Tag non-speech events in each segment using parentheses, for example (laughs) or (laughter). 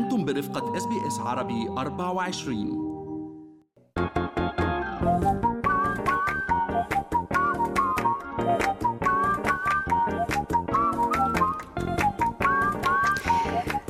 أنتم برفقة SBS عربي 24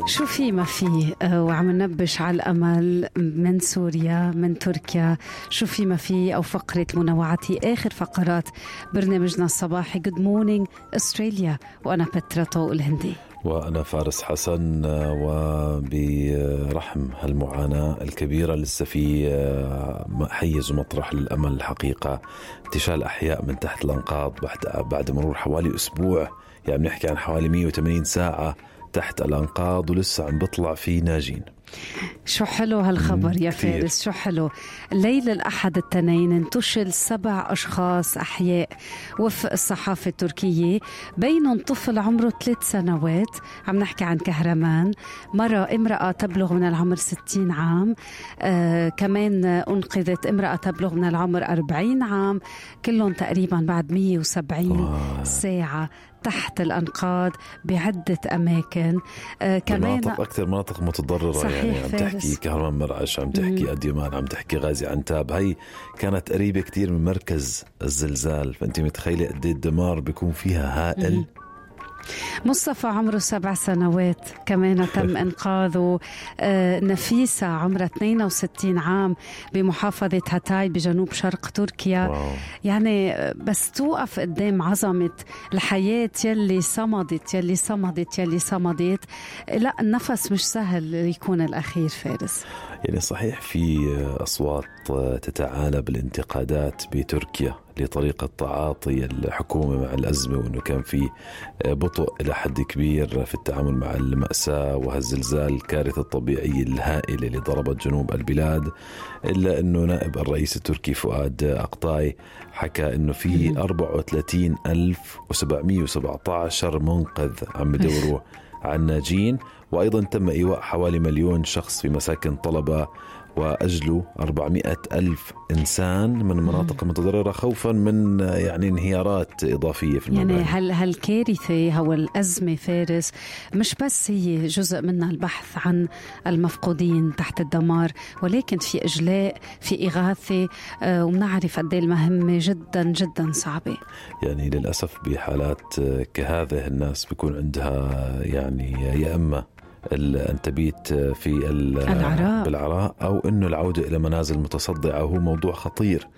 شو في ما في آه، وعم ننبش على الأمل من سوريا من تركيا. شو في ما في أو فقرة منوعاتي آخر فقرات برنامجنا الصباحي. Good Morning Australia وأنا بترا طوق الهندي. وأنا فارس حسن آه، وبرحم هالمعاناة الكبيرة لسه في آه، حيز ومطرح للأمل الحقيقة. انتشال أحياء من تحت الأنقاض بعد بعد مرور حوالي أسبوع. يعني بنحكي عن حوالي 180 ساعة تحت الأنقاض ولسه عم بيطلع في ناجين. شو حلو هالخبر يا. فارس شو حلو. ليلة الأحد التنين انتشل سبع أشخاص أحياء وفق الصحافة التركية بينهم طفل عمره ثلاث سنوات. عم نحكي عن كهرمان. مرة امرأة تبلغ من العمر 60 عام. آه كمان أنقذت امرأة تبلغ من العمر 40 عام. كلهم تقريبا بعد 170 آه. ساعة. تحت الأنقاض بعدة أماكن. آه كمان مناطق أكثر مناطق متضررة صحيح يعني. عم. تحكي كهرمان مرعش عم تحكي أديمان عم تحكي غازي عنتاب. هي كانت قريبة كتير من مركز الزلزال. فأنت متخيلة قد إيه الدمار بيكون فيها هائل؟ مصطفى عمره سبع سنوات. كمان تم (laughs) انقاذه آه، نفيسة عمرها 62 عام بمحافظة هاتاي بجنوب شرق تركيا. واو. يعني آه، بس توقف قدام عظمة الحياة يلي صمدت يلي صمدت يلي صمدت. لا النفس مش سهل يكون الأخير فارس. يعني صحيح في أصوات تتعالى بالانتقادات بتركيا لطريقة تعاطي الحكومة مع الأزمة وأنه كان في بطء إلى حد كبير في التعامل مع المأساة وهالزلزال الكارثة الطبيعية الهائلة اللي ضربت جنوب البلاد إلا أنه نائب الرئيس التركي فؤاد أقطاي حكى أنه في 34717 منقذ عم يدوروا (laughs) عن ناجين وأيضا تم إيواء حوالي مليون شخص في مساكن طلبة وأجلوا 400 ألف إنسان من المناطق المتضررة خوفا من يعني انهيارات إضافية في يعني المباني هال هالكارثة أو الأزمة فارس مش بس هي جزء منها البحث عن المفقودين تحت الدمار ولكن في إجلاء في إغاثة آه، وبنعرف قد إيه المهمة جدا جدا صعبة. يعني للأسف بحالات كهذه الناس بيكون عندها يعني يا إما أن تبيت في ال- العراء. بالعراء أو أنه العودة إلى منازل متصدعة وهو موضوع خطير.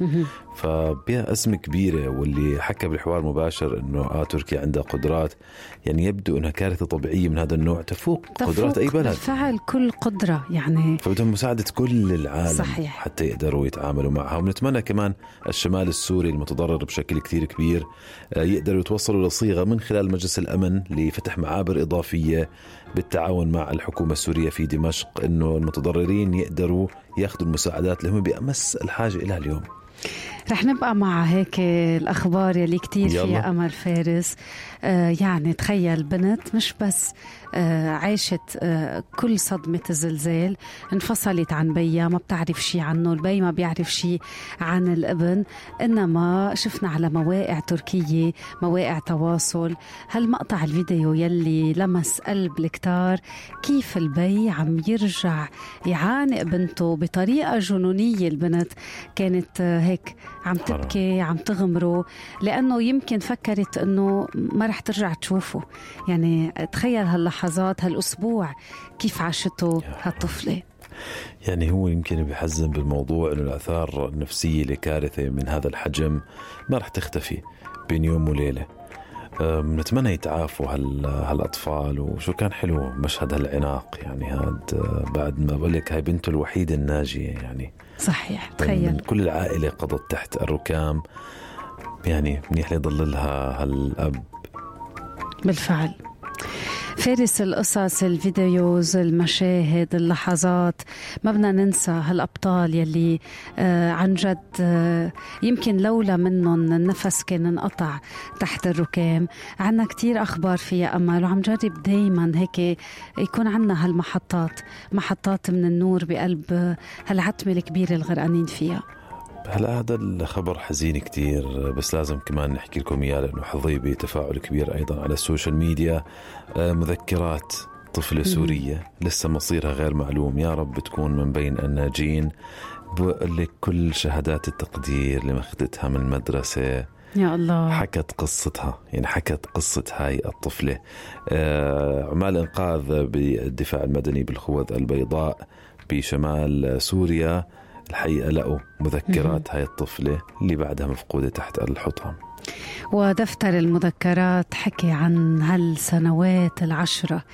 فبها أزمة كبيرة واللي حكى بالحوار المباشر أنه آه تركيا عندها قدرات يعني يبدو أنها كارثة طبيعية من هذا النوع تفوق, قدرات أي تفوق بلد بالفعل كل قدرة يعني فبدهم مساعدة كل العالم صحيح. حتى يقدروا يتعاملوا معها ونتمنى كمان الشمال السوري المتضرر بشكل كثير كبير آه، يقدروا يتوصلوا لصيغة من خلال مجلس الأمن لفتح معابر إضافية بالتعاون مع الحكومة السورية في دمشق أنه المتضررين يقدروا ياخذوا المساعدات اللي هم بأمس الحاجة إليها اليوم. رح نبقى مع هيك الأخبار يلي كتير يلا. فيها أمل فارس. آه يعني تخيل بنت مش بس آه عاشت آه كل صدمة الزلزال انفصلت عن بيها ما بتعرف شي عنه البي ما بيعرف شي عن الابن إنما شفنا على مواقع تركية مواقع تواصل. هالمقطع الفيديو يلي لمس قلب الكتار كيف البي عم يرجع يعانق بنته بطريقة جنونية. البنت كانت آه، هيك عم. تبكي عم تغمره لأنه يمكن فكرت أنه ما رح ترجع تشوفه. يعني تخيل هاللحظات هالأسبوع كيف عاشته هالطفلة. يعني هو يمكن بيحزن بالموضوع إنه الآثار النفسية لكارثه من هذا الحجم ما رح تختفي بين يوم وليلة. أم، نتمنى يتعافوا هال هالأطفال وشو كان حلو مشهد هالعناق يعني هاد بعد ما بقول لك هاي بنته الوحيدة الناجية يعني. صحيح من تخيل. كل العائلة قضت تحت الركام. يعني منيح ليضل لها هالأب. بالفعل. فارس القصص الفيديوز المشاهد اللحظات. ما بدنا ننسى هالأبطال يلي آه عن جد آه يمكن لولا منهم النفس كان انقطع تحت الركام. عنا كتير أخبار فيها أمل وعم جرب دايما هيك يكون عنا هالمحطات محطات من النور بقلب هالعتمة الكبيرة الغرقانين فيها. هلا هذا الخبر حزين كتير بس لازم كمان نحكي لكم إياه لأنه حظي بتفاعل كبير أيضا على ال social media. آه، مذكرات طفلة سورية لسه مصيرها غير معلوم. يا رب تكون من بين الناجين. بقول لك كل شهادات التقدير اللي ماخذتها من المدرسة يا الله. حكت قصتها يعني حكت قصة هاي الطفلة. آه، عمال إنقاذ بالدفاع المدني بالخوذ البيضاء بشمال سوريا. الحقيقة لقوا مذكرات هاي الطفلة اللي بعدها مفقودة تحت الحطام ودفتر المذكرات حكي عن هالسنوات العشرة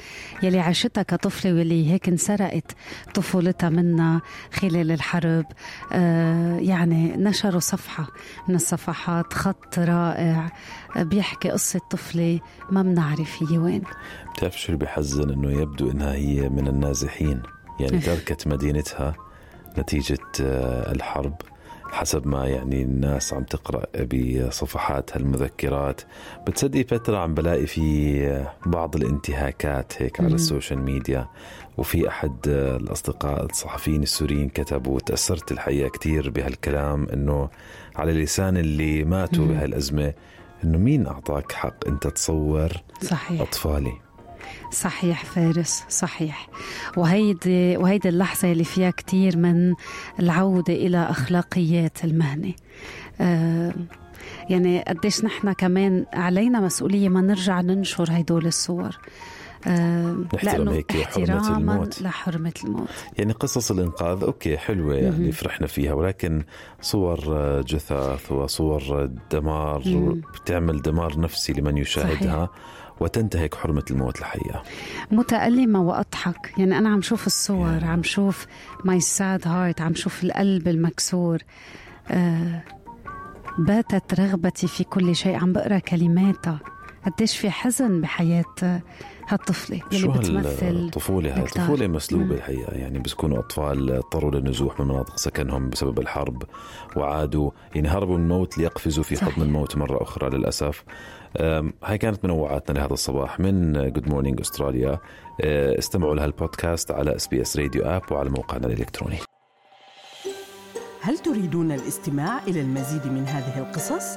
يلي عاشتها كطفلة واللي هيك انسرقت طفولتها منا خلال الحرب. آه يعني نشروا صفحة من الصفحات خط رائع بيحكي قصة طفلة ما بنعرف هي وين. بتعرف شو اللي بحزن؟ إنه يبدو إنها هي من النازحين. يعني تركت مدينتها نتيجة آه، الحرب حسب ما يعني الناس عم تقرأ بصفحات هالمذكرات بتصدقي فتره عم بلاقي في بعض الانتهاكات هيك على ال social media وفي أحد الأصدقاء الصحفيين السوريين كتبوا وتاثرت الحقيقة كثير بهالكلام إنه على لسان اللي ماتوا بهالأزمة إنه مين أعطاك حق إنت تصور صحيح. أطفالي؟ صحيح فارس صحيح. وهيدي وهيدي اللحظة اللي فيها كتير من العودة إلى أخلاقيات المهنة. آه يعني قديش نحن كمان علينا مسؤولية ما نرجع ننشر هيدول الصور. آه لأنه هيك حرمة الموت. لحرمة الموت. يعني قصص الإنقاذ أوكي حلوة يعني فرحنا فيها ولكن صور جثث وصور دمار بتعمل دمار نفسي لمن يشاهدها صحيح. وتنتهك حرمة الموت الحقيقة. متألمة وأضحك. يعني أنا عم شوف الصور عم شوف my sad heart عم شوف القلب المكسور. آه باتت رغبتي في كل شيء. عم بقرأ كلماتها. قديش في حزن بحياة هالطفلة اللي بتمثل الطفولة هاي؟ الطفولة مسلوبة الحقيقة. يعني بيكونوا أطفال اضطروا للنزوح من مناطق سكنهم بسبب الحرب وعادوا يعني هربوا من الموت ليقفزوا في حضن الموت مرة أخرى للأسف. هاي كانت منوعاتنا لهذا الصباح من Good Morning Australia استمعوا لها البودكاست على SBS Radio app وعلى موقعنا الإلكتروني. هل تريدون الاستماع إلى المزيد من هذه القصص؟